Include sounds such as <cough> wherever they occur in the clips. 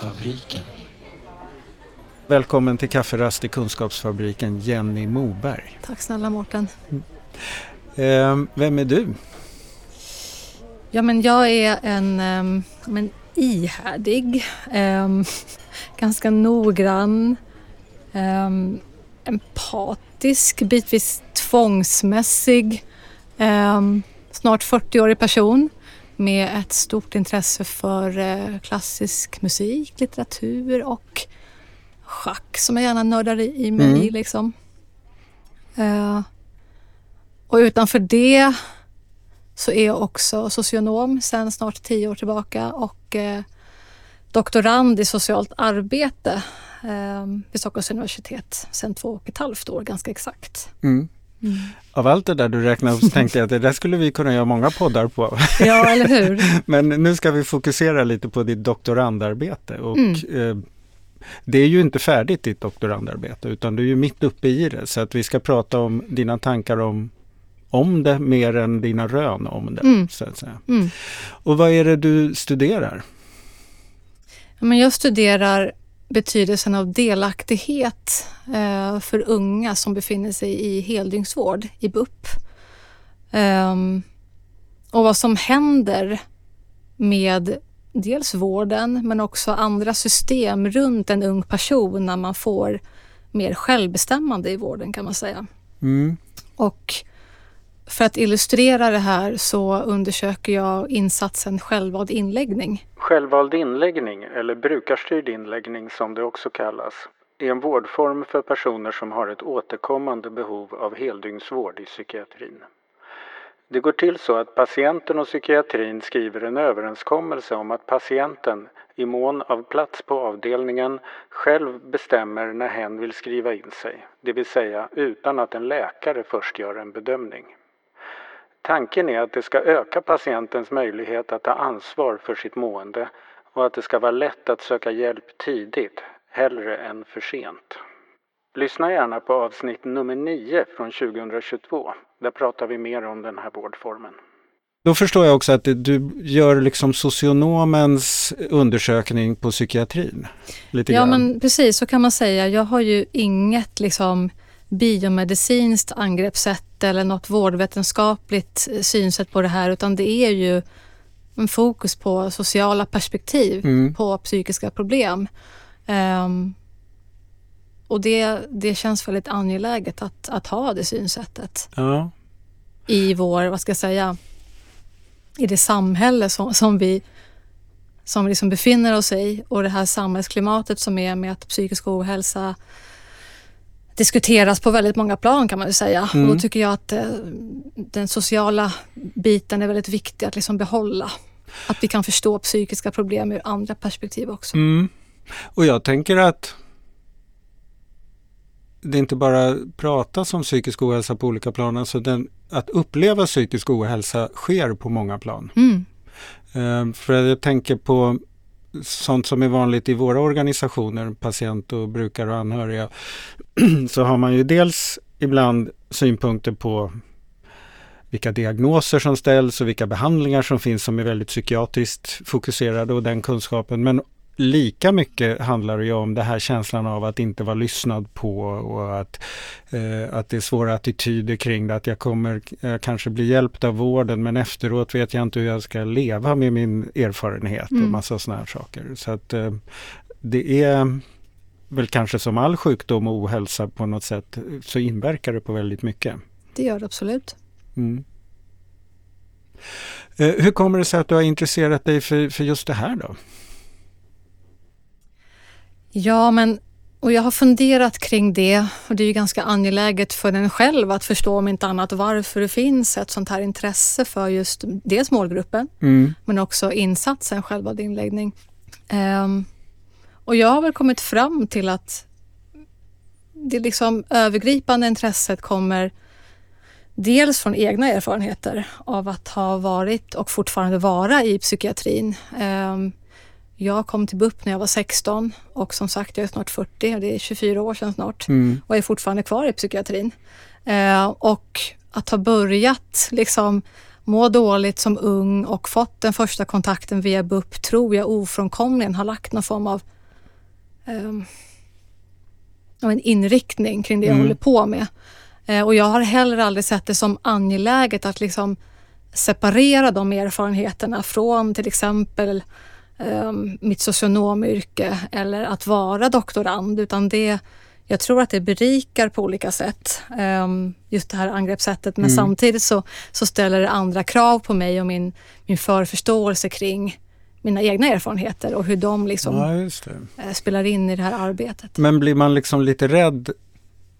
Kunskapsfabriken. Välkommen till Kafferast i Kunskapsfabriken, Jenny Moberg. Tack snälla Mårten. Eh, vem är du? Ja, men jag är en um, men ihärdig, um, ganska noggrann, empatisk, bitvis tvångsmässig, snart 40-årig person med ett stort intresse för uh, klassisk musik, litteratur och schack som jag gärna nördar i mig. Mm. Liksom. Uh, och utanför det så är jag också socionom sedan snart tio år tillbaka och eh, doktorand i socialt arbete eh, vid Stockholms universitet sedan två och ett halvt år ganska exakt. Mm. Mm. Av allt det där du räknade upp så tänkte jag att det där skulle vi kunna göra många poddar på. Ja, eller hur? <laughs> Men nu ska vi fokusera lite på ditt doktorandarbete. Och, mm. eh, det är ju inte färdigt ditt doktorandarbete utan du är ju mitt uppe i det. Så att vi ska prata om dina tankar om om det mer än dina rön om det. Mm. Så att säga. Mm. Och vad är det du studerar? men jag studerar betydelsen av delaktighet eh, för unga som befinner sig i heldygnsvård, i BUP. Eh, och vad som händer med dels vården men också andra system runt en ung person när man får mer självbestämmande i vården kan man säga. Mm. Och för att illustrera det här så undersöker jag insatsen självvald inläggning. Självvald inläggning, eller brukarstyrd inläggning som det också kallas, är en vårdform för personer som har ett återkommande behov av heldygnsvård i psykiatrin. Det går till så att patienten och psykiatrin skriver en överenskommelse om att patienten i mån av plats på avdelningen själv bestämmer när hen vill skriva in sig, det vill säga utan att en läkare först gör en bedömning. Tanken är att det ska öka patientens möjlighet att ta ansvar för sitt mående och att det ska vara lätt att söka hjälp tidigt, hellre än för sent. Lyssna gärna på avsnitt nummer 9 från 2022. Där pratar vi mer om den här vårdformen. Då förstår jag också att du gör liksom socionomens undersökning på psykiatrin. Lite ja grann. men precis så kan man säga. Jag har ju inget liksom biomedicinskt angreppssätt eller något vårdvetenskapligt synsätt på det här utan det är ju en fokus på sociala perspektiv mm. på psykiska problem. Um, och det, det känns väldigt angeläget att, att ha det synsättet. Ja. I vår, vad ska jag säga, i det samhälle som, som vi som liksom befinner oss i och det här samhällsklimatet som är med att psykisk ohälsa diskuteras på väldigt många plan kan man ju säga. Mm. Och då mm. tycker jag att eh, den sociala biten är väldigt viktig att liksom behålla. Att vi kan förstå psykiska problem ur andra perspektiv också. Mm. Och jag tänker att det inte bara pratas om psykisk ohälsa på olika plan, alltså den, att uppleva psykisk ohälsa sker på många plan. Mm. Uh, för jag tänker på sånt som är vanligt i våra organisationer, patient och brukare och anhöriga, <clears throat> så har man ju dels ibland synpunkter på vilka diagnoser som ställs och vilka behandlingar som finns som är väldigt psykiatriskt fokuserade och den kunskapen. Men lika mycket handlar det ju om det här känslan av att inte vara lyssnad på och att, eh, att det är svåra attityder kring det. Att jag kommer eh, kanske bli hjälpt av vården men efteråt vet jag inte hur jag ska leva med min erfarenhet mm. och massa sådana här saker. Så att eh, det är väl kanske som all sjukdom och ohälsa på något sätt så inverkar det på väldigt mycket. Det gör det absolut. Mm. Eh, hur kommer det sig att du har intresserat dig för, för just det här då? Ja, men och jag har funderat kring det och det är ju ganska angeläget för en själv att förstå om inte annat varför det finns ett sånt här intresse för just dels målgruppen mm. men också insatsen själva inläggning. Um, och jag har väl kommit fram till att det liksom övergripande intresset kommer dels från egna erfarenheter av att ha varit och fortfarande vara i psykiatrin. Um, jag kom till BUP när jag var 16 och som sagt jag är snart 40, det är 24 år sedan snart mm. och är fortfarande kvar i psykiatrin. Eh, och att ha börjat liksom må dåligt som ung och fått den första kontakten via BUP tror jag ofrånkomligen har lagt någon form av um, en inriktning kring det jag mm. håller på med. Uh, och jag har heller aldrig sett det som angeläget att liksom separera de erfarenheterna från till exempel mitt socionomyrke eller att vara doktorand utan det jag tror att det berikar på olika sätt, um, just det här angreppssättet. Men mm. samtidigt så, så ställer det andra krav på mig och min, min förförståelse kring mina egna erfarenheter och hur de liksom ja, eh, spelar in i det här arbetet. Men blir man liksom lite rädd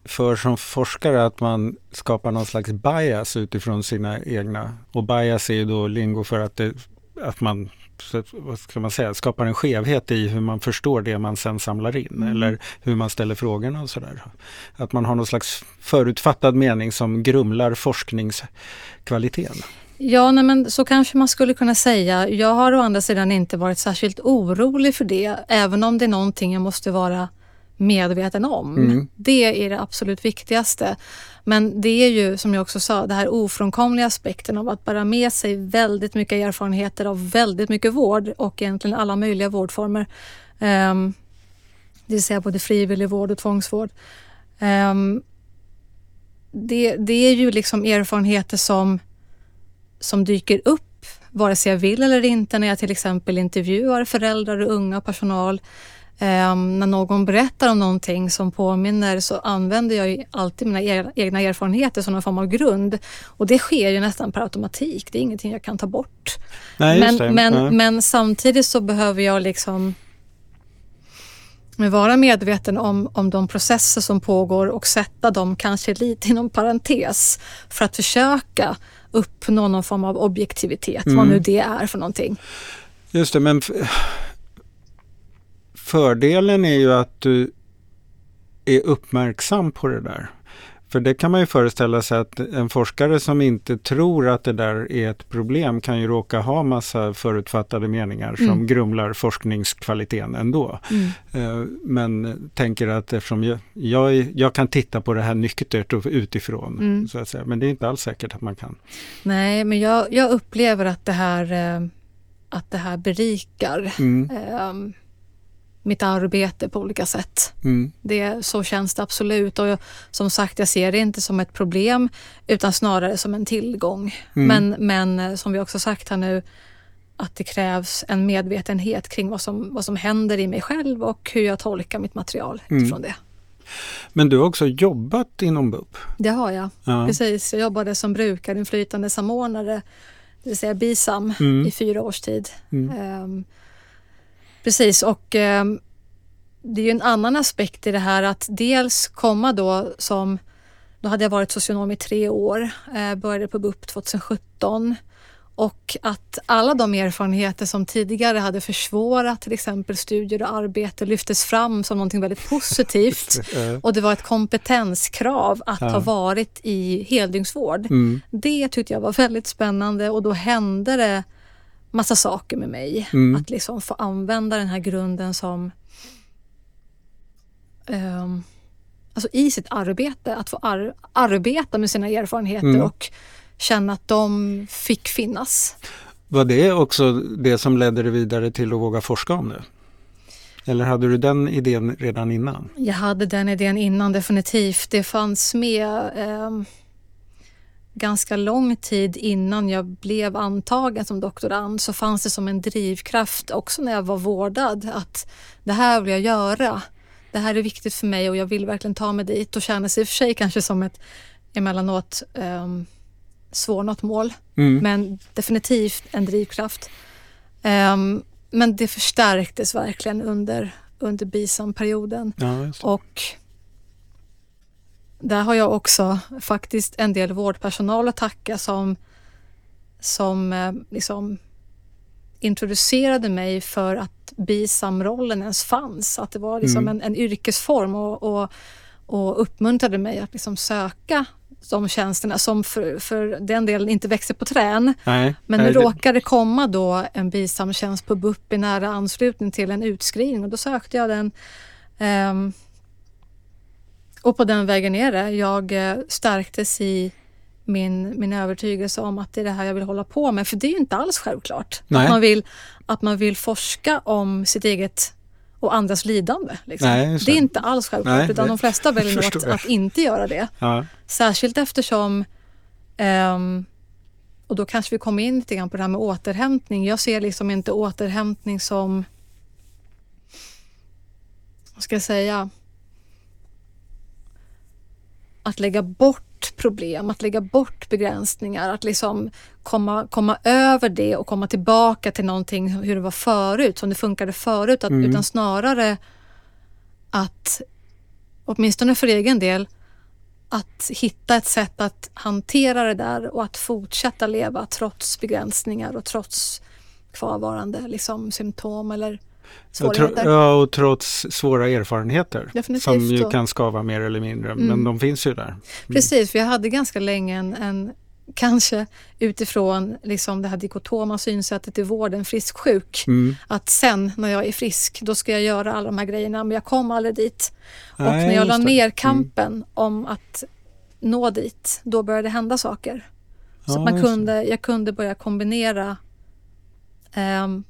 för som forskare att man skapar någon slags bias utifrån sina egna. Och bias är ju då lingo för att, det, att man vad ska man säga, skapar en skevhet i hur man förstår det man sen samlar in mm. eller hur man ställer frågorna och sådär. Att man har någon slags förutfattad mening som grumlar forskningskvaliteten. Ja, nej, men så kanske man skulle kunna säga. Jag har å andra sidan inte varit särskilt orolig för det, även om det är någonting jag måste vara medveten om. Mm. Det är det absolut viktigaste. Men det är ju som jag också sa, det här ofrånkomliga aspekten av att bära med sig väldigt mycket erfarenheter av väldigt mycket vård och egentligen alla möjliga vårdformer. Um, det vill säga både frivillig vård och tvångsvård. Um, det, det är ju liksom erfarenheter som, som dyker upp vare sig jag vill eller inte när jag till exempel intervjuar föräldrar och unga personal Um, när någon berättar om någonting som påminner så använder jag alltid mina e egna erfarenheter som någon form av grund. Och det sker ju nästan per automatik. Det är ingenting jag kan ta bort. Nej, men, men, ja. men samtidigt så behöver jag liksom vara medveten om, om de processer som pågår och sätta dem kanske lite inom parentes för att försöka uppnå någon form av objektivitet, mm. vad nu det är för någonting. Just det, men Fördelen är ju att du är uppmärksam på det där. För det kan man ju föreställa sig att en forskare som inte tror att det där är ett problem kan ju råka ha massa förutfattade meningar som mm. grumlar forskningskvaliteten ändå. Mm. Eh, men tänker att eftersom jag, jag, jag, kan titta på det här nyktert och utifrån. Mm. Så att säga. Men det är inte alls säkert att man kan. Nej, men jag, jag upplever att det här, eh, att det här berikar. Um, mitt arbete på olika sätt. Mm. Det, så känns det absolut och jag, som sagt jag ser det inte som ett problem utan snarare som en tillgång. Mm. Men, men eh, som vi också sagt här nu att det krävs en medvetenhet kring vad som, vad som händer i mig själv och hur jag tolkar mitt material mm. utifrån det. Men du har också jobbat inom BUP? Det har jag, ja. precis. Jag jobbade som brukarinflytande samordnare, det vill säga BISAM, mm. i fyra års tid. Um, Precis och eh, det är ju en annan aspekt i det här att dels komma då som, då hade jag varit socionom i tre år, eh, började på BUP 2017 och att alla de erfarenheter som tidigare hade försvårat till exempel studier och arbete lyftes fram som någonting väldigt positivt. <laughs> och det var ett kompetenskrav att ja. ha varit i heldygnsvård. Mm. Det tyckte jag var väldigt spännande och då hände det massa saker med mig. Mm. Att liksom få använda den här grunden som um, alltså i sitt arbete, att få ar arbeta med sina erfarenheter mm. och känna att de fick finnas. Var det också det som ledde dig vidare till att våga forska om det? Eller hade du den idén redan innan? Jag hade den idén innan definitivt. Det fanns med eh, ganska lång tid innan jag blev antagen som doktorand så fanns det som en drivkraft också när jag var vårdad att det här vill jag göra. Det här är viktigt för mig och jag vill verkligen ta mig dit och känna sig i och för sig kanske som ett emellanåt um, svårnått mål. Mm. Men definitivt en drivkraft. Um, men det förstärktes verkligen under, under BISAM-perioden. Ja, och där har jag också faktiskt en del vårdpersonal att tacka som, som eh, liksom introducerade mig för att BISAM-rollen ens fanns. Att det var liksom mm. en, en yrkesform och, och, och uppmuntrade mig att liksom söka de tjänsterna som för, för den delen inte växer på trän. Nej, Men nu råkade komma då en BISAM-tjänst på BUP i nära anslutning till en utskrivning och då sökte jag den. Um, och på den vägen är det. Jag eh, stärktes i min, min övertygelse om att det är det här jag vill hålla på med. För det är ju inte alls självklart. Nej. Att man, vill, att man vill forska om sitt eget och andras lidande. Liksom. Nej, det. är inte alls självklart Nej, utan de flesta <laughs> väljer nog att, inte göra det. Ja. Särskilt eftersom, ehm, och då kanske vi kommer in lite grann på det här med återhämtning. Jag ser liksom inte återhämtning som, vad ska jag säga, att lägga bort problem, att lägga bort begränsningar, att liksom komma, komma över det och komma tillbaka till någonting hur det var förut, som det funkade förut, att, Mm. utan snarare att, åtminstone för egen del, att hitta ett sätt att hantera det där och att fortsätta leva trots begränsningar och trots kvarvarande liksom, symptom eller svårigheter. ja, och trots svåra erfarenheter Definitivt som ju kan skava mer eller mindre, Mm. men de finns ju där. Precis, för jag hade ganska länge en, en kanske utifrån liksom det här dikotoma synsättet i vården, frisk-sjuk. Mm. Att sen när jag är frisk, då ska jag göra alla de här grejerna, men jag kom aldrig dit. och Nej, när jag la ner kampen om att nå dit, då började det hända saker. Så Ja, man kunde, jag kunde börja kombinera ehm,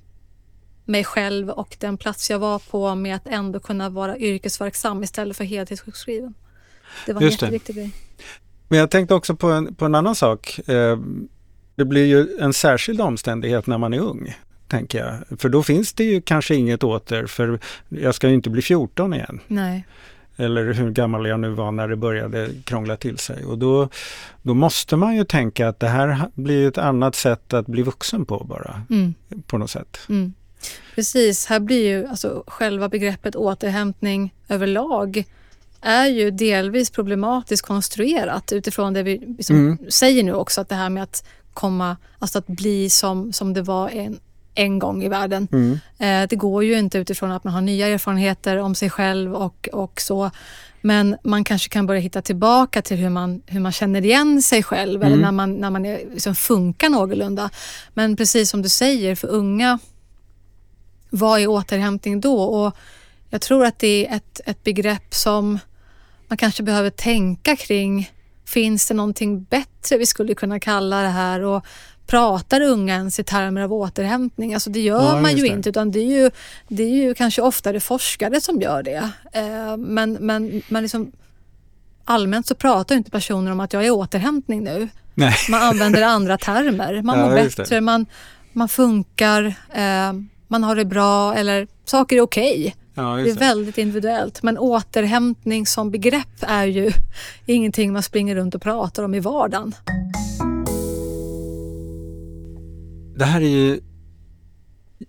mig själv och den plats jag var på med att ändå kunna vara yrkesverksam istället för heltidssjukskriven. Det var en Just det. jätteviktig grej. Men jag tänkte också på en, på en annan sak. Eh, det blir ju en särskild omständighet när man är ung, tänker jag. För då finns det ju kanske inget åter, för jag ska ju inte bli 14 igen. Nej. Eller hur gammal jag nu var när det började krångla till sig. Och då, då måste man ju tänka att det här blir ett annat sätt att bli vuxen på bara, Mm. på något sätt. Mm. Precis, här blir ju alltså själva begreppet återhämtning överlag är ju delvis problematiskt konstruerat utifrån det vi liksom Mm. säger nu också att det här med att komma, alltså att bli som, som det var en, en gång i världen. Mm. Eh, det går ju inte utifrån att man har nya erfarenheter om sig själv och, och så. Men man kanske kan börja hitta tillbaka till hur man, hur man känner igen sig själv eller Mm. när man, när man är, liksom funkar någorlunda. Men precis som du säger, för unga, vad är återhämtning då? Och jag tror att det är ett, ett begrepp som man kanske behöver tänka kring. Finns det någonting bättre vi skulle kunna kalla det här? Och pratar unga ens i termer av återhämtning? Alltså det gör Ja, man ju det. inte utan det är ju, det är ju kanske oftare forskare som gör det. Eh, men men, men liksom, allmänt så pratar inte personer om att jag är i återhämtning nu. Nej. Man använder andra termer. Man <laughs> Ja, mår bättre, man, man funkar, eh, man har det bra eller saker är okej. Ja, Det är väldigt individuellt. Men återhämtning som begrepp är ju <laughs> ingenting man springer runt och pratar om i vardagen. Det här är ju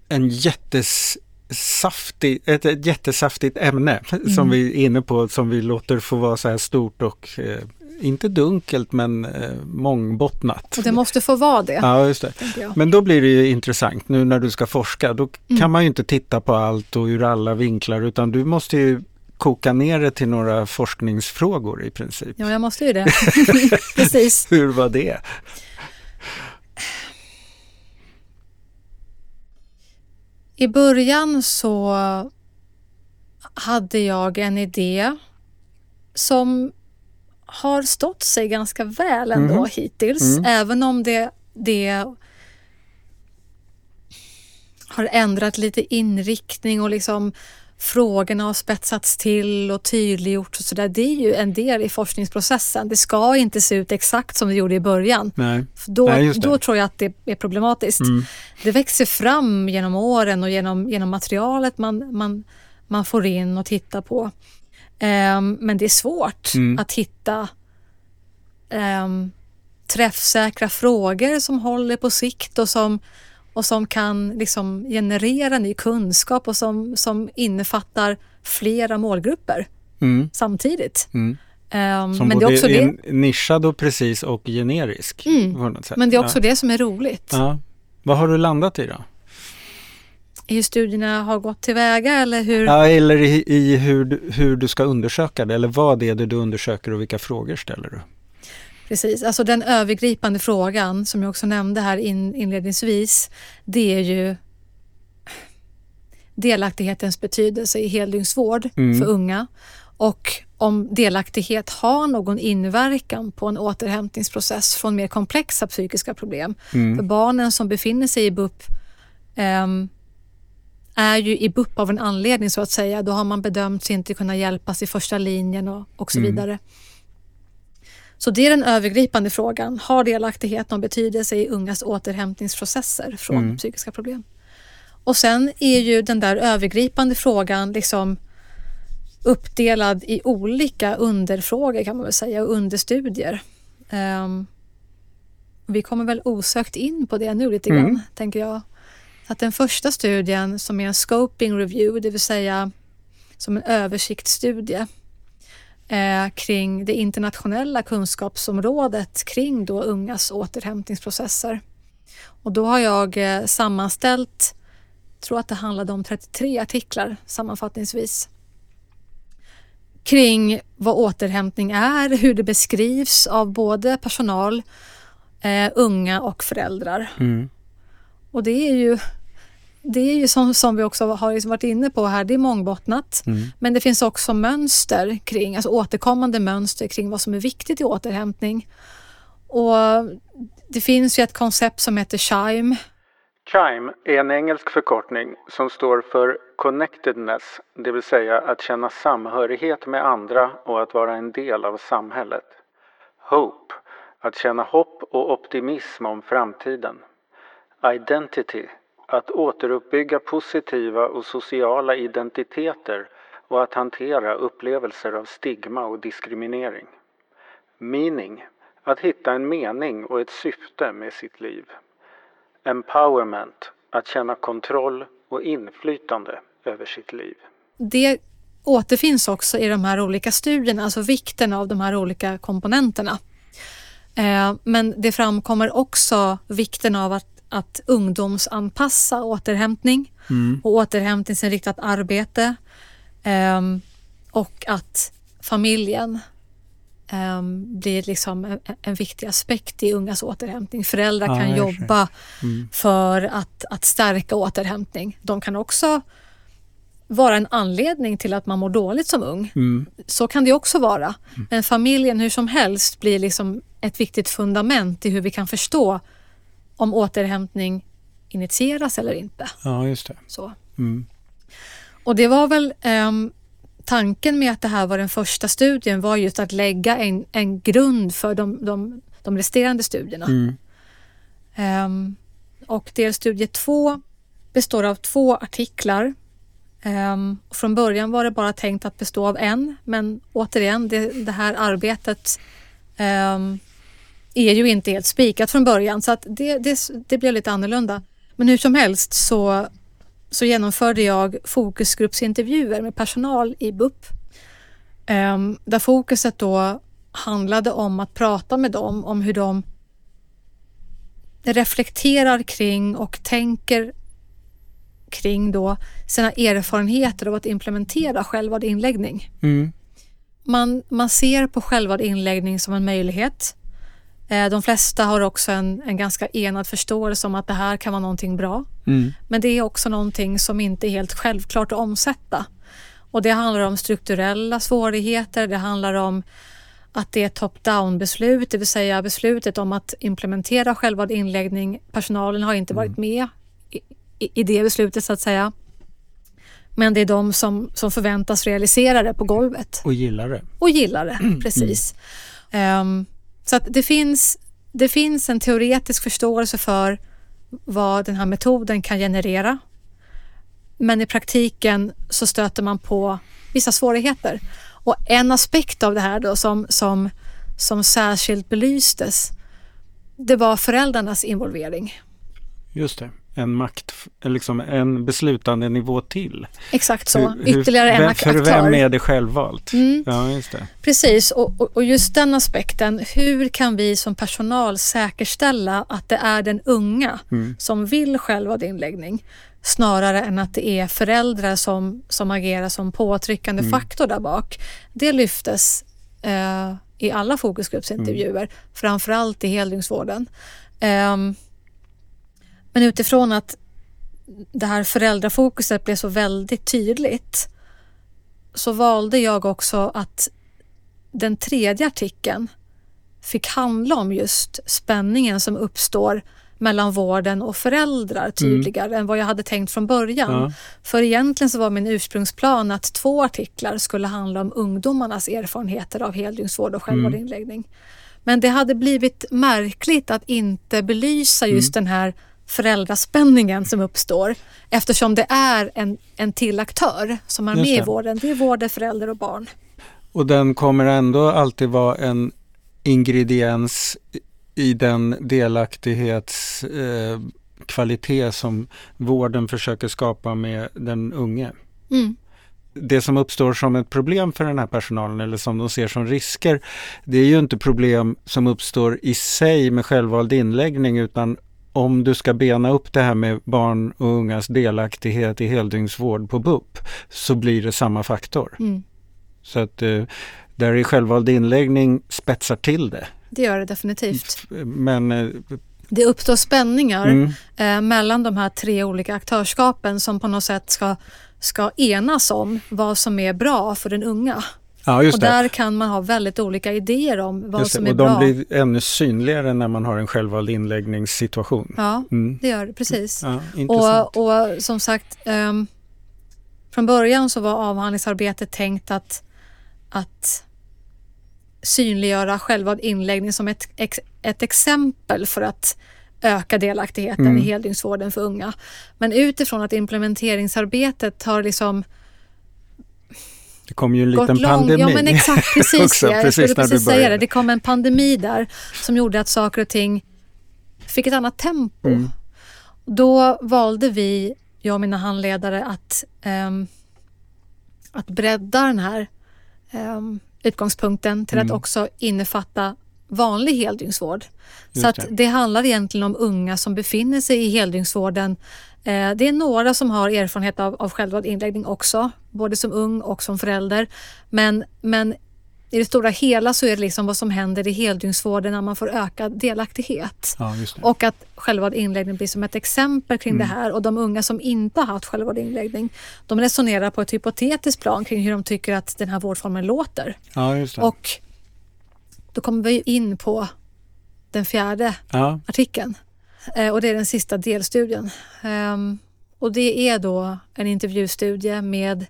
en jättesaftig, ett, ett jättesaftigt ämne <laughs> som vi är inne på som vi låter få vara så här stort och eh, inte dunkelt men eh, mångbottnat. Och det måste få vara det, Ja, just det. Men då blir det ju intressant nu när du ska forska. Då Mm. kan man ju inte titta på allt och ur alla vinklar utan du måste ju koka ner det till några forskningsfrågor i princip. Ja, jag måste ju det. <laughs> Precis. Hur var det? I början så hade jag en idé som har stått sig ganska väl ändå Mhm. hittills. Mm. Även om det, det har ändrat lite inriktning och liksom frågorna har spetsats till och tydliggjorts och sådär. Det är ju en del i forskningsprocessen. Det ska inte se ut exakt som det gjorde i början. Nej. För då, Nej, då tror jag att det är problematiskt. Mm. Det växer fram genom åren och genom, genom materialet man, man, man får in och tittar på. Ehm, men det är svårt Mm. att hitta ehm, träffsäkra frågor som håller på sikt och som, och som kan liksom generera ny kunskap och som, som innefattar flera målgrupper Mm. samtidigt. Mm. Ehm, Som men, det är också det, nischad och precis och generisk. Mm. men det är också ja. det som är roligt. Ja. Vad har du landat i då? Hur studierna har gått tillväga eller hur? Ja, eller i, i hur, du, hur du ska undersöka det eller vad är det du undersöker och vilka frågor ställer du? Precis, alltså den övergripande frågan som jag också nämnde här in, inledningsvis, det är ju delaktighetens betydelse i heldygnsvård Mm. för unga och om delaktighet har någon inverkan på en återhämtningsprocess från mer komplexa psykiska problem. Mm. För barnen som befinner sig i BUP ehm, är ju i BUP av en anledning så att säga. Då har man bedömts inte kunna hjälpas i första linjen och, och så Mm. vidare. Så det är den övergripande frågan. Har delaktighet någon betydelse i ungas återhämtningsprocesser från Mm. psykiska problem? Och sen är ju den där övergripande frågan liksom uppdelad i olika underfrågor kan man väl säga och understudier. Ehm, vi kommer väl osökt in på det nu lite grann, Mm. tänker jag. Att den första studien som är en scoping review, det vill säga som en översiktsstudie eh, kring det internationella kunskapsområdet kring då ungas återhämtningsprocesser. Och då har jag eh, sammanställt, tror att det handlade om 33 artiklar sammanfattningsvis kring vad återhämtning är, hur det beskrivs av både personal, eh, unga och föräldrar. Mm. Och det är ju, det är ju som, som vi också har liksom varit inne på här, det är mångbottnat. Mm. Men det finns också mönster kring, alltså återkommande mönster kring vad som är viktigt i återhämtning. Och det finns ju ett koncept som heter CHIME. Chime är en engelsk förkortning som står för connectedness, det vill säga att känna samhörighet med andra och att vara en del av samhället. Hope, att känna hopp och optimism om framtiden. Identity, att återuppbygga positiva och sociala identiteter och att hantera upplevelser av stigma och diskriminering. Meaning, att hitta en mening och ett syfte med sitt liv. Empowerment, att känna kontroll och inflytande över sitt liv. Det återfinns också i de här olika studierna, alltså vikten av de här olika komponenterna. Eh, men det framkommer också vikten av att, att ungdomsanpassa återhämtning och återhämtningsinriktat arbete ehm, och att familjen ehm, blir liksom en, en viktig aspekt i ungas återhämtning. Föräldrar Ja, kan jobba för att, att stärka återhämtning. De kan också vara en anledning till att man mår dåligt som ung. Mm. Så kan det också vara. Men familjen hur som helst blir liksom ett viktigt fundament i hur vi kan förstå om återhämtning initieras eller inte. Ja, just det. Så. Mm. Och det var väl ehm, tanken med att det här var den första studien var just att lägga en, en grund för de, de, de resterande studierna. Mm. Ehm, och delstudie två består av två artiklar. Och från början var det bara tänkt att bestå av en, men återigen, det, det här arbetet ehm, är ju inte helt spikat från början, så att det, det, det blev lite annorlunda. Men hur som helst så, så genomförde jag fokusgruppsintervjuer med personal i BUP. Ehm, där fokuset då handlade om att prata med dem om hur de reflekterar kring och tänker kring då sina erfarenheter av att implementera självvald inläggning. Mm. Man, man ser på självvald inläggning som en möjlighet. Eh, De flesta har också en, en ganska enad förståelse om att det här kan vara någonting bra. Mm. Men det är också någonting som inte är helt självklart att omsätta. Och det handlar om strukturella svårigheter, det handlar om att det är top-down beslut, det vill säga beslutet om att implementera självvald inläggning. Personalen har inte varit med i, i, i det beslutet så att säga. Men det är de som, som förväntas realisera det på golvet Och gillar det. och gillar det. Precis. Ehm, så att det, finns, det finns en teoretisk förståelse för vad den här metoden kan generera. Men i praktiken så stöter man på vissa svårigheter. Och en aspekt av det här då som, som, som särskilt belystes det var föräldrarnas involvering. Just det. En makt, liksom en beslutande nivå till. Exakt så. Hur- Ytterligare en vem, ak- För aktör. vem är det självvalt? Mm. Ja, just det. Precis, och, och, och just den aspekten. Hur kan vi som personal säkerställa att det är den unga Mm. som vill själva inläggning snarare än att det är föräldrar som, som agerar som påtryckande Mm. faktor där bak. Det lyftes eh, i alla fokusgruppsintervjuer, Mm. framförallt i heldygnsvården. Ehm, men utifrån att det här föräldrafokuset blev så väldigt tydligt så valde jag också att den tredje artikeln fick handla om just spänningen som uppstår mellan vården och föräldrar tydligare mm. än vad jag hade tänkt från början. Ja. För egentligen så var min ursprungsplan att två artiklar skulle handla om ungdomarnas erfarenheter av heldygnsvård och självvårdinläggning. Mm. Men det hade blivit märkligt att inte belysa just mm. den här föräldraspänningen som uppstår eftersom det är en, en till aktör som är med i vården. Det är vården, förälder och barn. Och den kommer ändå alltid vara en ingrediens i den delaktighetskvalitet eh, som vården försöker skapa med den unge. Mm. Det som uppstår som ett problem för den här personalen eller som de ser som risker, det är ju inte problem som uppstår i sig med självvald inläggning utan om du ska bena upp det här med barn och ungas delaktighet i heldygnsvård på BUP så blir det samma faktor. Mm. Så att eh, där i självvald inläggning spetsar till det. Det gör det definitivt. Men eh, det uppstår spänningar mm. eh, mellan de här tre olika aktörskapen som på något sätt ska, ska enas om vad som är bra för den unga. Ja, och där kan man ha väldigt olika idéer om vad som är och bra. Och de blir ännu synligare när man har en självvald inläggningssituation. Ja, mm. det gör det precis. Ja, och, och, som sagt, um, från början så var avhandlingsarbetet tänkt att, att synliggöra självvald inläggning som ett, ex, ett exempel för att öka delaktigheten mm. i heldygnsvården för unga. Men utifrån att implementeringsarbetet har liksom det kom ju en liten lång, pandemi. Ja men exakt, <laughs> precis. också, jag precis skulle precis säga det. Det kom en pandemi där som gjorde att saker och ting fick ett annat tempo. Mm. Då valde vi, jag och mina handledare, att, um, att bredda den här um, utgångspunkten till mm. att också innefatta vanlig heldygnsvård. Så att det handlar egentligen om unga som befinner sig i heldygnsvården. Eh, det är några som har erfarenhet av, av självvald inläggning också, både som ung och som förälder. Men, men i det stora hela så är det liksom vad som händer i heldygnsvården när man får ökad delaktighet. Ja, och att självvald inläggning blir som ett exempel kring mm. det här och de unga som inte har haft självvald inläggning de resonerar på ett hypotetiskt plan kring hur de tycker att den här vårdformen låter. Ja, och då kommer vi in på den fjärde ja. artikeln eh, och det är den sista delstudien. Um, och det är då en intervjustudie med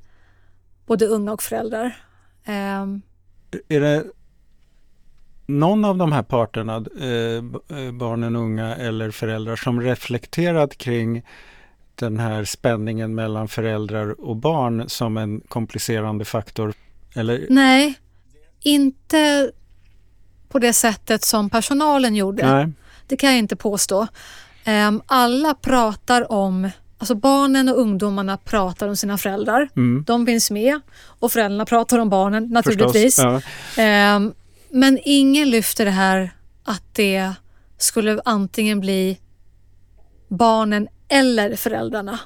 både unga och föräldrar. Um, är det någon av de här parterna, eh, eh, barnen, unga eller föräldrar, som reflekterat kring den här spänningen mellan föräldrar och barn som en komplicerande faktor? Eller? Nej, inte på det sättet som personalen gjorde. Nej. Det kan jag inte påstå. Um, alla pratar om Alltså barnen och ungdomarna pratar om sina föräldrar. Mm. De finns med och föräldrarna pratar om barnen naturligtvis. ja. um, men ingen lyfter det här att det skulle antingen bli barnen eller föräldrarna.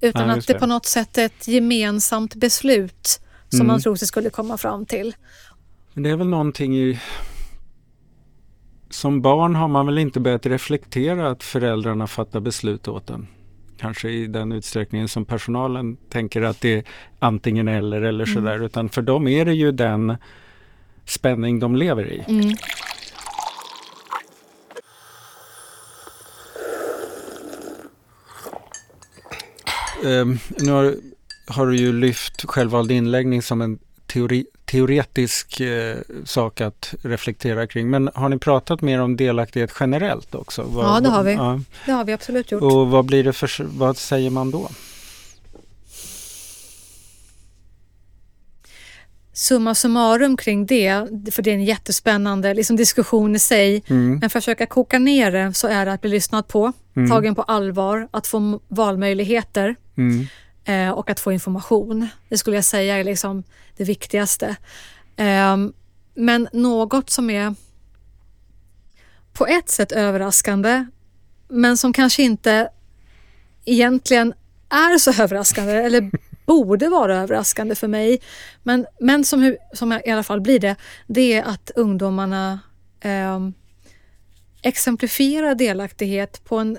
Utan ja, att det. det på något sätt är ett gemensamt beslut som mm. man tror sig skulle komma fram till. Men det är väl någonting i som barn har man väl inte börjat reflektera att föräldrarna fattar beslut åt en. Kanske i den utsträckningen som personalen tänker att det är antingen eller eller mm. sådär. Utan för dem är det ju den spänning de lever i. Mm. Um, nu har, har, du ju lyft självvald inläggning som en teori, teoretisk eh, sak att reflektera kring. Men har ni pratat mer om delaktighet generellt också? Vad, ja, det har vi. Ja. Det har vi absolut gjort. Och vad, blir det för, vad säger man då? Summa summarum kring det, för det är en jättespännande liksom, diskussion i sig, mm. men försöka koka ner det så är det att bli lyssnad på, mm. tagen på allvar, att få valmöjligheter. Mm eh, och att få information. Det skulle jag säga är liksom det viktigaste. Eh, men något som är på ett sätt överraskande men som kanske inte egentligen är så överraskande eller borde vara överraskande för mig. Men, men som, som i alla fall blir det, det är att ungdomarna eh, exemplifierar delaktighet på en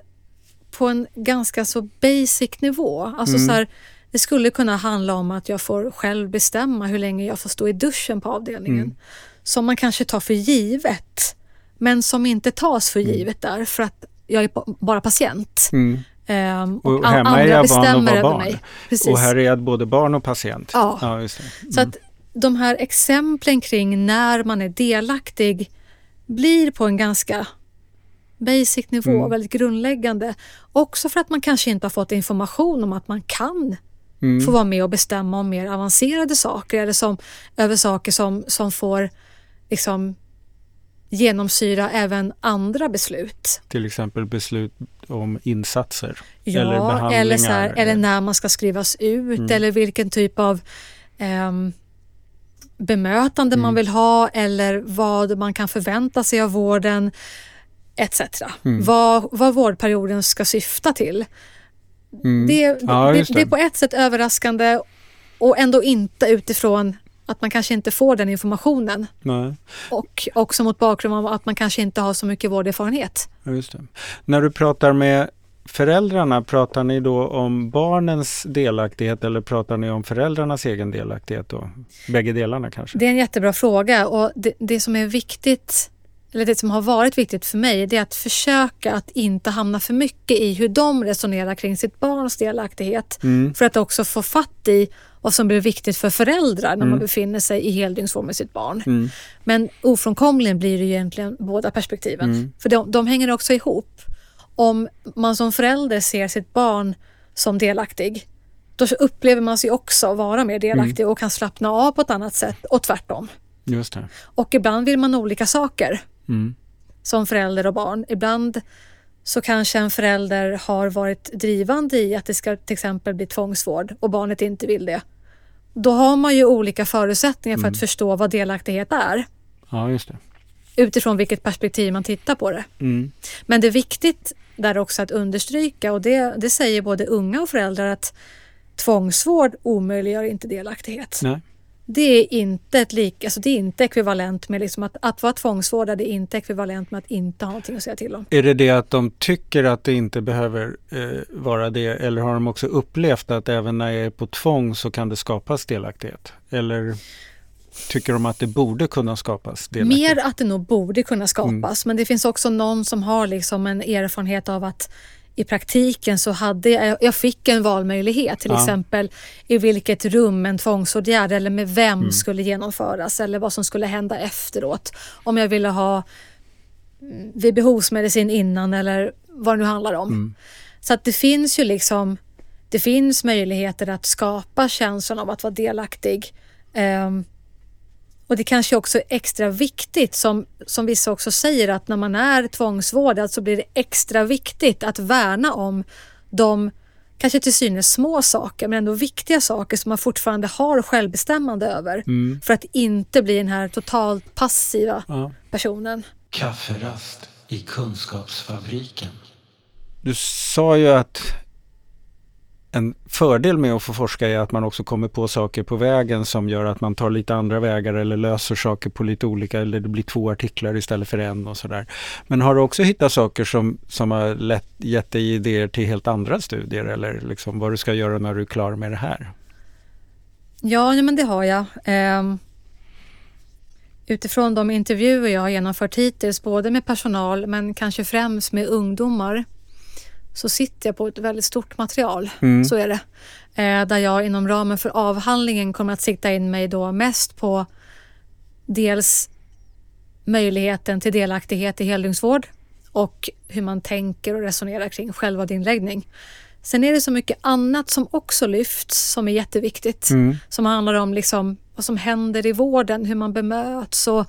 på en ganska så basic nivå. Alltså mm. så här, det skulle kunna handla om att jag får själv bestämma hur länge jag får stå i duschen på avdelningen. Mm. som man kanske tar för givet men som inte tas för Mm. givet där för att jag är bara patient. Mm. Ehm, Och a- hemma är jag van att vara barn. Och här är jag både barn och patient. Ja. ja det. Så att de här exemplen kring när man är delaktig blir på en ganska basic nivå, Mm. väldigt grundläggande. Också för att man kanske inte har fått information om att man kan Mm. få vara med och bestämma om mer avancerade saker eller som, över saker som, som får liksom, genomsyra även andra beslut. Till exempel beslut om insatser. Ja, eller behandlingar. eller, så här, eller när man ska skrivas ut Mm. eller vilken typ av ehm, bemötande man Mm. vill ha eller vad man kan förvänta sig av vården etc. Mm. Vad, vad vårdperioden ska syfta till. Mm. Det, Ja, det, det det. är på ett sätt överraskande och ändå inte utifrån att man kanske inte får den informationen Nej. och också mot bakgrund av att man kanske inte har så mycket vårderfarenhet. Just. När du pratar med föräldrarna, pratar ni då om barnens delaktighet eller pratar ni om föräldrarnas egen delaktighet då? Bägge delarna kanske? Det är en jättebra fråga och det, det som är viktigt, eller det som har varit viktigt för mig, det är att försöka att inte hamna för mycket i hur de resonerar kring sitt barns delaktighet. Mm. För att också få fatt i vad som blir viktigt för föräldrar när man Mm. befinner sig i heldygnsvård med sitt barn. Mm. Men ofrånkomligen blir det ju egentligen båda perspektiven. Mm. För de, de hänger också ihop. Om man som förälder ser sitt barn som delaktig, då upplever man sig också vara mer delaktig Mm. och kan slappna av på ett annat sätt och tvärtom. Just det. Och ibland vill man olika saker Mm. som förälder och barn. Ibland så kanske en förälder har varit drivande i att det ska till exempel bli tvångsvård och barnet inte vill det. Då har man ju olika förutsättningar för Mm. att förstå vad delaktighet är Ja, just det. utifrån vilket perspektiv man tittar på det. Mm. Men det är viktigt där också att understryka och det, det säger både unga och föräldrar att tvångsvård omöjliggör inte delaktighet. Nej. Det är inte, ett lik, alltså det är inte ekvivalent med liksom att, att vara tvångsvårdad är inte ekvivalent med att inte ha någonting att säga till om. Är det det att de tycker att det inte behöver eh, vara det eller har de också upplevt att även när jag är på tvång så kan det skapas delaktighet? Eller tycker de att det borde kunna skapas delaktighet? Mer att det nog borde kunna skapas men det finns också någon som har liksom en erfarenhet av att i praktiken så hade jag, jag fick en valmöjlighet till Ja. exempel i vilket rum en tvångsåtgärd eller med vem Mm. skulle genomföras eller vad som skulle hända efteråt. Om jag ville ha mm, vid behovsmedicin innan eller vad det nu handlar om. Mm. Så att det finns ju liksom det finns möjligheter att skapa känslan av att vara delaktig. Ehm, och det kanske också är extra viktigt som, som vissa också säger att när man är tvångsvårdad så blir det extra viktigt att värna om de kanske till synes små saker men ändå viktiga saker som man fortfarande har självbestämmande över. Mm. För att inte bli den här totalt passiva Ja. personen. Kafferast i Kunskapsfabriken. Du sa ju att en fördel med att få forska är att man också kommer på saker på vägen som gör att man tar lite andra vägar eller löser saker på lite olika eller det blir två artiklar istället för en och sådär. Men har du också hittat saker som, som har lett, gett dig idéer till helt andra studier eller liksom vad du ska göra när du är klar med det här? Ja, ja, men det har jag. Ehm, utifrån de intervjuer jag har genomfört hittills, både med personal men kanske främst med ungdomar, så sitter jag på ett väldigt stort material. Mm. Så är det. Eh, där jag inom ramen för avhandlingen kommer att sikta in mig då mest på dels möjligheten till delaktighet i heldygnsvård och hur man tänker och resonerar kring självvårdinläggning. Sen är det så mycket annat som också lyfts som är jätteviktigt. Mm. Som handlar om liksom vad som händer i vården, hur man bemöts och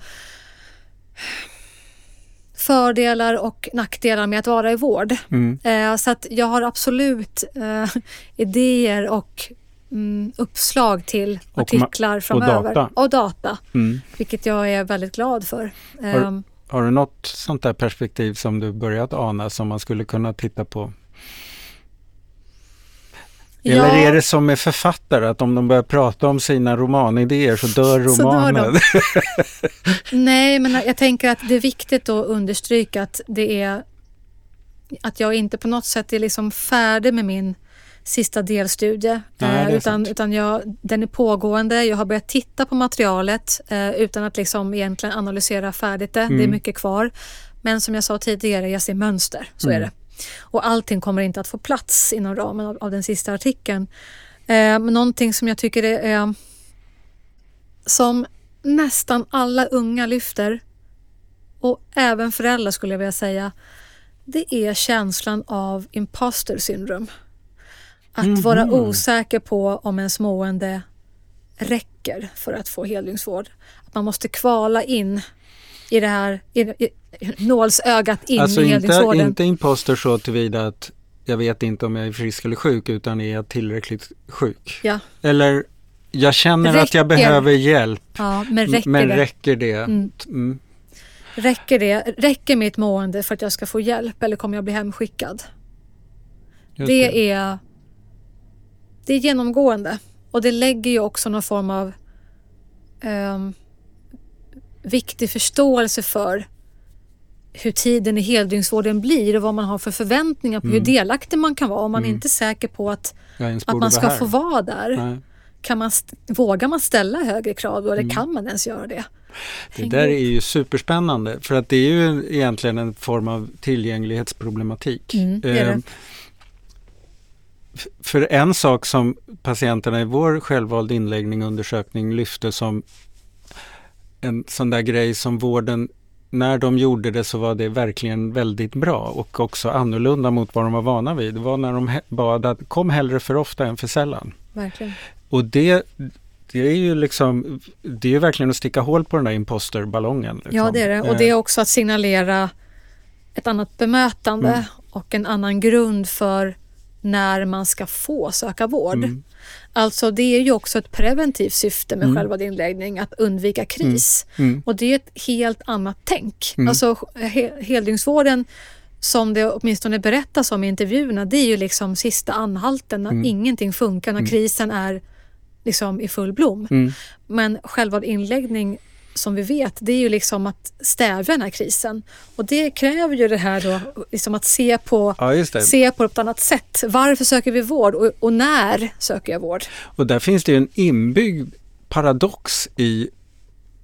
fördelar och nackdelar med att vara i vård. Mm. Eh, så att jag har absolut eh, idéer och mm, uppslag till Och artiklar framöver. data. Och data, Mm. vilket jag är väldigt glad för. Har- Ehm, Har du något sånt där perspektiv som du börjat ana som man skulle kunna titta på? Eller ja, är det som med författare att om de börjar prata om sina romanidéer så dör Så dör romanen? <laughs> Nej, men jag tänker att det är viktigt att understryka att det är att jag inte på något sätt är liksom färdig med min sista delstudie. Nej, eh, utan sant. utan jag, den är pågående. Jag har börjat titta på materialet eh, utan att liksom egentligen analysera färdigt det. Det är Mm. mycket kvar. Men som jag sa tidigare, jag ser mönster. Så Mm. är det. Och allting kommer inte att få plats inom ramen av, av den sista artikeln. Eh, men någonting som jag tycker är, är som nästan alla unga lyfter och även föräldrar skulle jag vilja säga. Det är känslan av imposter syndrom. Att Mhm. vara osäker på om ens mående räcker för att få heldygnsvård. Att man måste kvala in i det här i, i, nålsögat in alltså i inte, inte imposter så tillvida att jag vet inte om jag är frisk eller sjuk utan är jag tillräckligt sjuk? Ja, Eller jag känner att jag Räcker. behöver hjälp ja, men räcker men det? räcker det? Mm. Mm. Räcker det? Räcker mitt mående för att jag ska få hjälp eller kommer jag bli hemskickad? Just Det är, det är genomgående och det lägger ju också någon form av ehm, viktig förståelse för hur tiden i heldygnsvården blir och vad man har för förväntningar på hur delaktig man kan vara. Om man Mm. inte är säker på att, att man ska få vara där. Nej. Kan man, vågar man ställa högre krav då, eller kan man ens göra det? Det Häng där är ju superspännande för att det är ju egentligen en form av tillgänglighetsproblematik. Mm, det är det. Ehm, För en sak som patienterna i vår självvald inläggning undersökning lyfte som en sån där grej som vården, när de gjorde det så var det verkligen väldigt bra och också annorlunda mot vad de var vana vid. Det var när de bad att kom hellre för ofta än för sällan. Verkligen. Och det, det är ju liksom, det är ju verkligen att sticka hål på den där imposterballongen. Liksom. Ja, det är det. Och Eh, det är också att signalera ett annat bemötande Mm. och en annan grund för när man ska få söka vård. Mm. Alltså det är ju också ett preventivt syfte med Mm. själva din inläggning, att undvika kris. Mm. Och det är ett helt annat tänk. Mm. Alltså he- heldygnsvården som det åtminstone berättas om i intervjuerna, det är ju liksom sista anhalten när Mm. ingenting funkar, när Mm. krisen är liksom i full blom. Mm. Men själva inläggning som vi vet, det är ju liksom att stävja den här krisen. Och det kräver ju det här då, liksom att se på, Ja, se på ett annat sätt. Varför söker vi vård och, och när söker jag vård? Och där finns det ju en inbyggd paradox i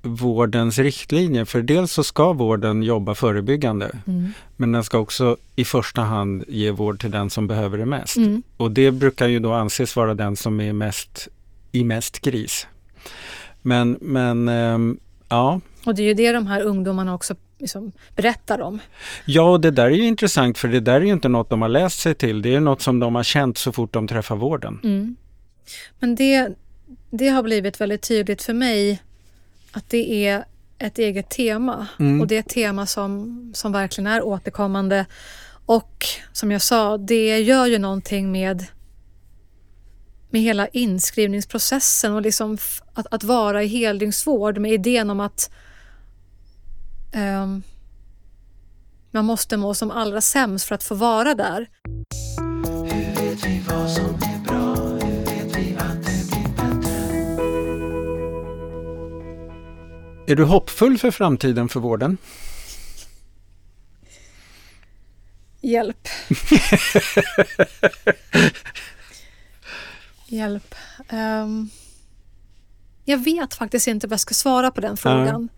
vårdens riktlinjer. För dels så ska vården jobba förebyggande. Mm. Men den ska också i första hand ge vård till den som behöver det mest. Mm. Och det brukar ju då anses vara den som är mest i mest kris. Men, men ehm, ja. Och det är ju det de här ungdomarna också liksom berättar om. Ja, och det där är ju intressant för det där är ju inte något de har läst sig till. Det är något som de har känt så fort de träffar vården. Mm. Men det, det har blivit väldigt tydligt för mig att det är ett eget tema Mm. och det är ett tema som, som verkligen är återkommande. Och som jag sa, det gör ju någonting med, med hela inskrivningsprocessen och liksom att, att vara i heldygnsvård med idén om att ehm, man måste må som allra sämst för att få vara där. Hur vet vi vad som är? Är du hoppfull för framtiden för vården? Hjälp. <laughs> Hjälp. Ehm, jag vet faktiskt inte vad jag ska svara på den frågan.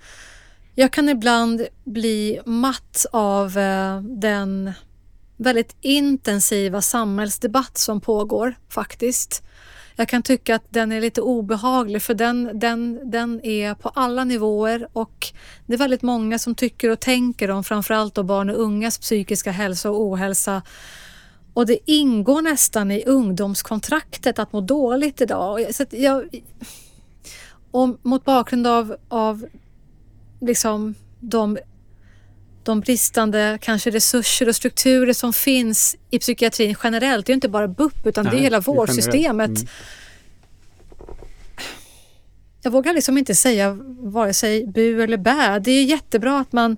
Jag kan ibland bli matt av eh, den väldigt intensiva samhällsdebatt som pågår faktiskt. Jag kan tycka att den är lite obehaglig för den, den, den är på alla nivåer och det är väldigt många som tycker och tänker om framförallt då barn och ungas psykiska hälsa och ohälsa. Och det ingår nästan i ungdomskontraktet att må dåligt idag. Så jag, och mot bakgrund av, av liksom de, de bristande kanske resurser och strukturer som finns i psykiatrin generellt. Det är inte bara BUP utan det är Nej, hela det är generellt. vårdsystemet. Mm. Jag vågar liksom inte säga vare sig bu eller bä. Det är jättebra att man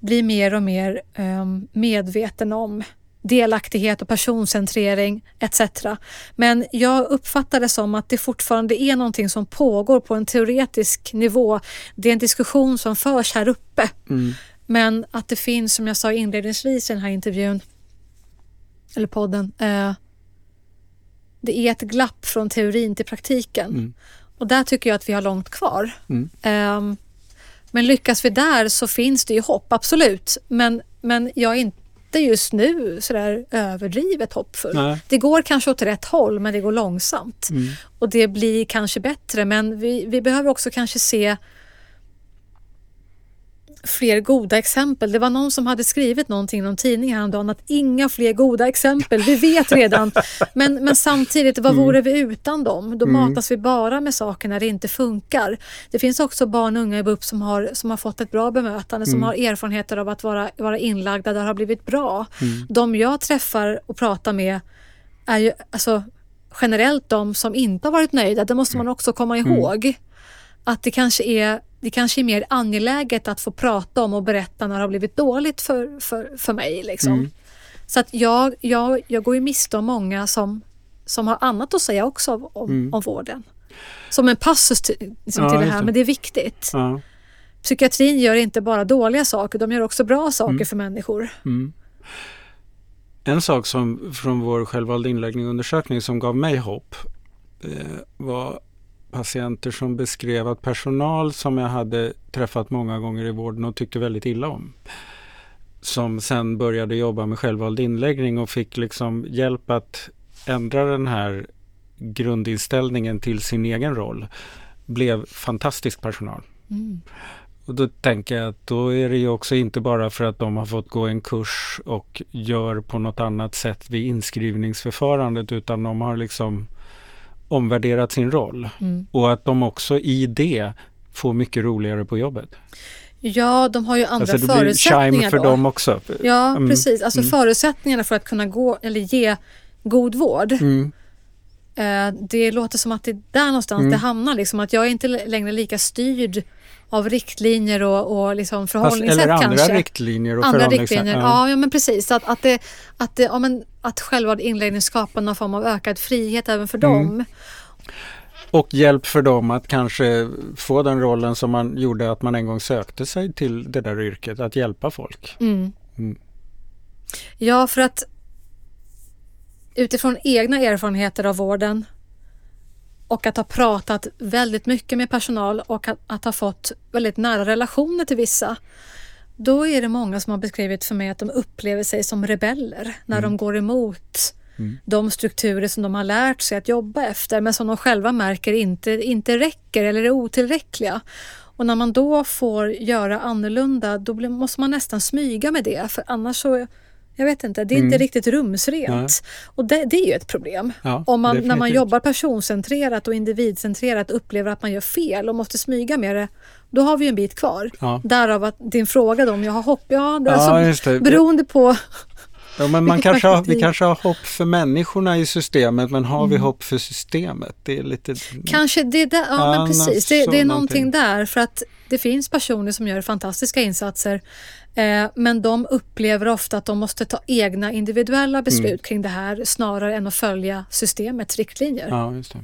blir mer och mer ehm, medveten om delaktighet och personcentrering etc. Men jag uppfattar det som att det fortfarande är någonting som pågår på en teoretisk nivå. Det är en diskussion som förs här uppe. Mm. Men att det finns, som jag sa inledningsvis i den här intervjun, eller podden, eh, det är ett glapp från teorin till praktiken. Mm. Och där tycker jag att vi har långt kvar. Mm. Ehm, men lyckas vi där så finns det ju hopp, absolut. Men, men jag är inte just nu sådär överdrivet hoppfull. Nej. Det går kanske åt rätt håll men det går långsamt. Mm. Och det blir kanske bättre men vi, vi behöver också kanske se fler goda exempel. Det var någon som hade skrivit någonting i någon tidning häromdagen att inga fler goda exempel, vi vet redan. <laughs> Men, men samtidigt, vad vore vi utan dem? Då matas vi bara med saker när det inte funkar. Det finns också barn och unga i BUP som har, som har fått ett bra bemötande, som har erfarenheter av att vara, vara inlagda där har blivit bra. De jag träffar och pratar med är ju alltså, generellt de som inte har varit nöjda. Det måste man också komma ihåg. Att det kanske är det kanske är mer angeläget att få prata om och berätta när det har blivit dåligt för, för, för mig. Liksom. Så att jag, jag, jag går ju miste om många som, som har annat att säga också om, om, om vården. Som en passus till, liksom, Ja, till det här, det. men det är viktigt. Ja. Psykiatrin gör inte bara dåliga saker, de gör också bra saker för människor. Mm. En sak som från vår självvalda inläggning-undersökning som gav mig hopp eh, var patienter som beskrev att personal som jag hade träffat många gånger i vården och tyckte väldigt illa om som sen började jobba med självvald inläggning och fick liksom hjälp att ändra den här grundinställningen till sin egen roll blev fantastisk personal. Mm. Och då tänker jag att då är det ju också inte bara för att de har fått gå en kurs och gör på något annat sätt vid inskrivningsförfarandet utan de har liksom omvärderat sin roll. Mm. Och att de också i det får mycket roligare på jobbet. Ja, de har ju andra Alltså det blir förutsättningar för då. dem också. Ja, Mm. precis. Alltså Mm. förutsättningarna för att kunna gå eller ge god vård. Mm. Eh, det låter som att det är där någonstans Mm. det hamnar. Liksom, att jag är inte längre lika styrd av riktlinjer och, och liksom Fast, förhållningssätt eller andra kanske. riktlinjer och andra riktlinjer. Ja. ja, men precis. Att, att, det, att, det, ja, men, att själva inläggningen skapar någon form av ökad frihet även för Mm. dem. Och hjälp för dem att kanske få den rollen som man gjorde att man en gång sökte sig till det där yrket, att hjälpa folk. Mm. Mm. Ja, för att utifrån egna erfarenheter av vården och att ha pratat väldigt mycket med personal och att, att ha fått väldigt nära relationer till vissa. Då är det många som har beskrivit för mig att de upplever sig som rebeller när de går emot de strukturer som de har lärt sig att jobba efter men som de själva märker inte, inte räcker eller är otillräckliga. Och när man då får göra annorlunda då måste man nästan smyga med det för annars så jag vet inte, det är inte Mm. riktigt rumsrent. Och det, det är ju ett problem. Ja, Om man, när man jobbar personcentrerat och individcentrerat upplever att man gör fel och måste smyga med det, då har vi en bit kvar. Ja. Därav att din fråga då om jag har hopp, ja, det är Ja, alltså, det. beroende på Ja, men man <laughs> kanske har, vi kanske har hopp för människorna i systemet men har vi Mm. hopp för systemet? Det är lite... Kanske det där, ja men precis. Det, det är någonting där för att det finns personer som gör fantastiska insatser eh, men de upplever ofta att de måste ta egna individuella beslut Mm. kring det här snarare än att följa systemets riktlinjer. Ja, just det.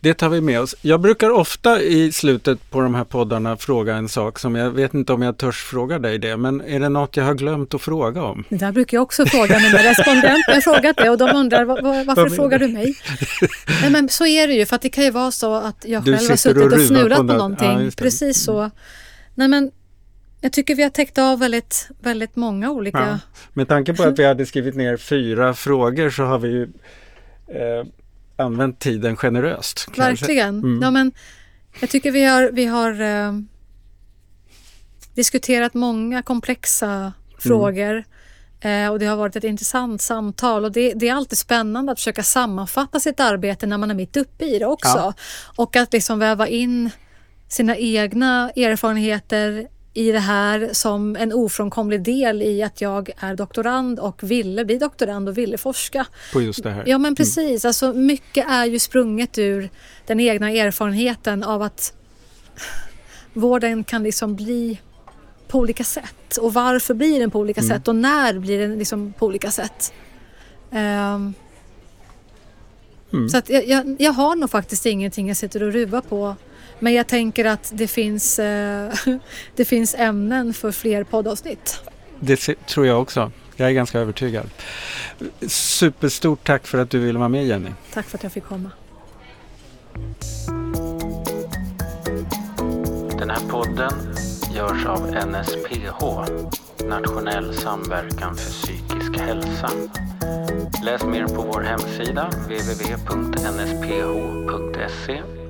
Det tar vi med oss. Jag brukar ofta i slutet på de här poddarna fråga en sak som jag vet inte om jag törs fråga dig det, men är det något jag har glömt att fråga om? Det där brukar jag också fråga mina respondenter. Jag har frågat det och de undrar "Va- va- varför Vad- frågar du mig? <laughs> Nej, men så är det ju för att det kan ju vara så att jag Du själv har och suttit och, ruvar fnulat på på, någonting. Ja. Precis så. Nej, men jag tycker vi har täckt av väldigt, väldigt många olika... Ja. Med tanke på att vi hade skrivit ner fyra frågor så har vi ju eh, använt tiden generöst. kan jag säga. Verkligen. Mm. Ja, men jag tycker vi har, vi har eh, diskuterat många komplexa Mm. frågor eh, och det har varit ett intressant samtal och det, det är alltid spännande att försöka sammanfatta sitt arbete när man är mitt uppe i det också. Ja. Och att liksom väva in sina egna erfarenheter i det här som en ofrånkomlig del i att jag är doktorand och ville bli doktorand och ville forska. På just det här. Ja men precis, alltså mycket är ju sprunget ur den egna erfarenheten av att vården kan liksom bli på olika sätt. Och varför blir den på olika Mm. sätt och när blir den liksom på olika sätt. Ehm, Mm. Så att jag, jag, jag har nog faktiskt ingenting jag sitter och ruvar på. Men jag tänker att det finns, eh, <laughs> det finns ämnen för fler poddavsnitt. Det tror jag också. Jag är ganska övertygad. Superstort tack för att du ville vara med Jenny. Tack för att jag fick komma. Den här podden görs av NSPH, Nationell samverkan för psykisk hälsa. Läs mer på vår hemsida www.nsph.se